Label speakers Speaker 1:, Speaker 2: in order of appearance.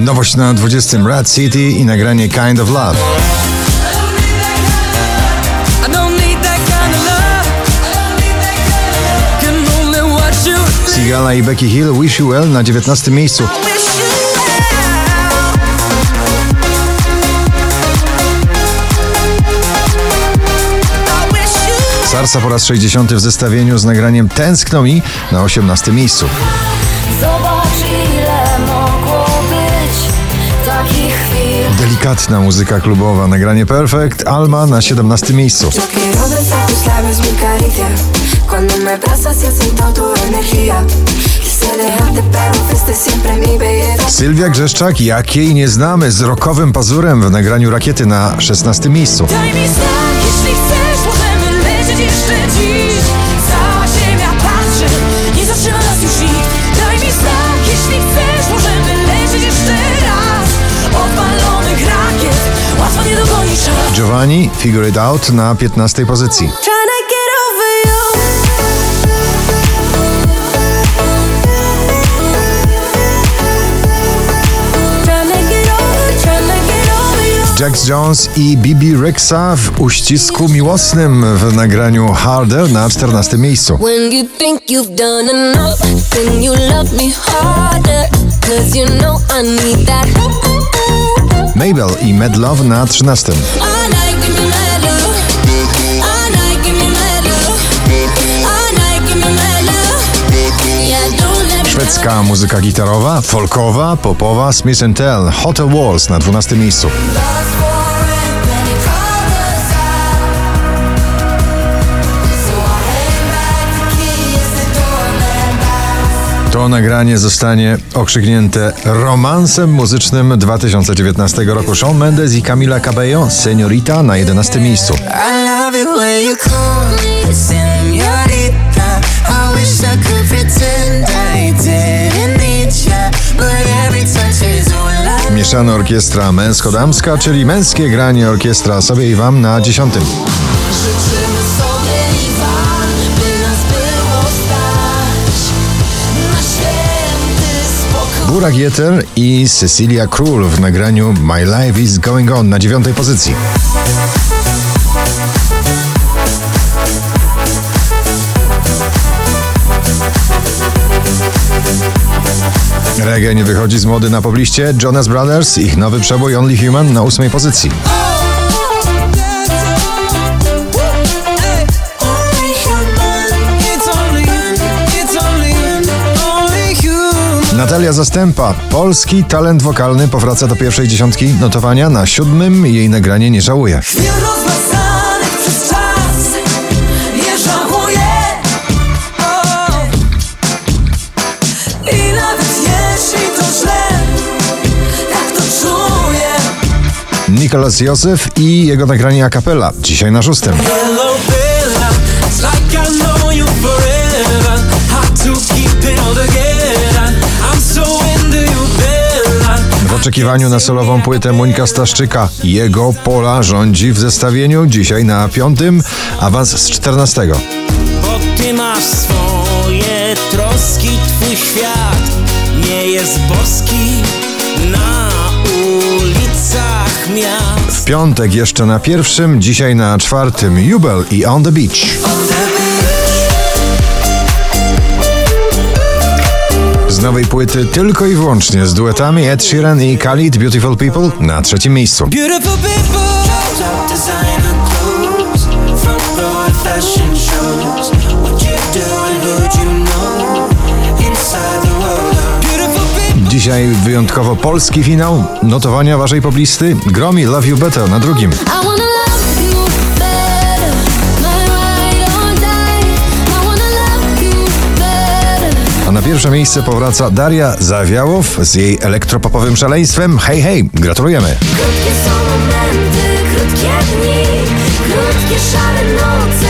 Speaker 1: Nowość na 20 Rad City i nagranie Kind of Love. Sigala i Becky Hill Wish You Well na 19 miejscu. Sarsa po raz 60 w zestawieniu z nagraniem Tęskno mi na 18 miejscu.
Speaker 2: Zobacz
Speaker 1: Delikatna muzyka klubowa, nagranie Perfect, Alma na 17 miejscu. Sylwia Grzeszczak, jakiej nie znamy, z rokowym pazurem w nagraniu Rakiety na 16 miejscu.
Speaker 3: Daj mi znak, jeśli chcesz, możemy lecieć jeszcze dziś
Speaker 1: Giovanni, Figure It Out na 15 pozycji. Jax Jones i Bibi Rexa w uścisku miłosnym w nagraniu Harder na 14 miejscu. Mabel i Medlove na 13. Szwedzka muzyka gitarowa, folkowa, popowa, Smith Tell, Hotel Walls na 12 miejscu. To nagranie zostanie okrzyknięte romansem muzycznym 2019 roku. Shawn Mendes i Camila Cabello, Seniorita na 11 miejscu.
Speaker 4: I
Speaker 1: Mieszana orkiestra męsko-damska, czyli męskie granie orkiestra sobie i wam na 10.
Speaker 3: Życzymy sobie i wam, by nas było stać Na święty spokój
Speaker 1: Burak Jeter i Cecilia Król w nagraniu My Life is Going On na dziewiątej pozycji. Reggae nie wychodzi z mody na pobliście. Jonas Brothers, ich nowy przebój Only Human na ósmej pozycji. Natalia Zastępa, polski talent wokalny, powraca do pierwszej dziesiątki notowania. Na siódmym jej nagranie nie żałuje. Nikolas Józef i jego nagranie a cappella, dzisiaj na szóstym. W oczekiwaniu na solową płytę Monika Staszczyka, jego pola rządzi w zestawieniu dzisiaj na piątym, awans z czternastego.
Speaker 5: Bo ty masz swoje troski, twój świat nie jest boski. Na
Speaker 1: piątek jeszcze na pierwszym, dzisiaj na czwartym Jubel i On The Beach. Z nowej płyty tylko i wyłącznie z duetami Ed Sheeran i Khalid Beautiful People na trzecim miejscu.
Speaker 4: Beautiful people.
Speaker 1: Dzisiaj wyjątkowo polski finał, notowania waszej poblisty, Gromi Love You Better na drugim. A na pierwsze miejsce powraca Daria Zawiałow z jej elektropopowym szaleństwem. Hej, hej, gratulujemy!
Speaker 2: Krótkie są momenty, krótkie dni, krótkie szare noce.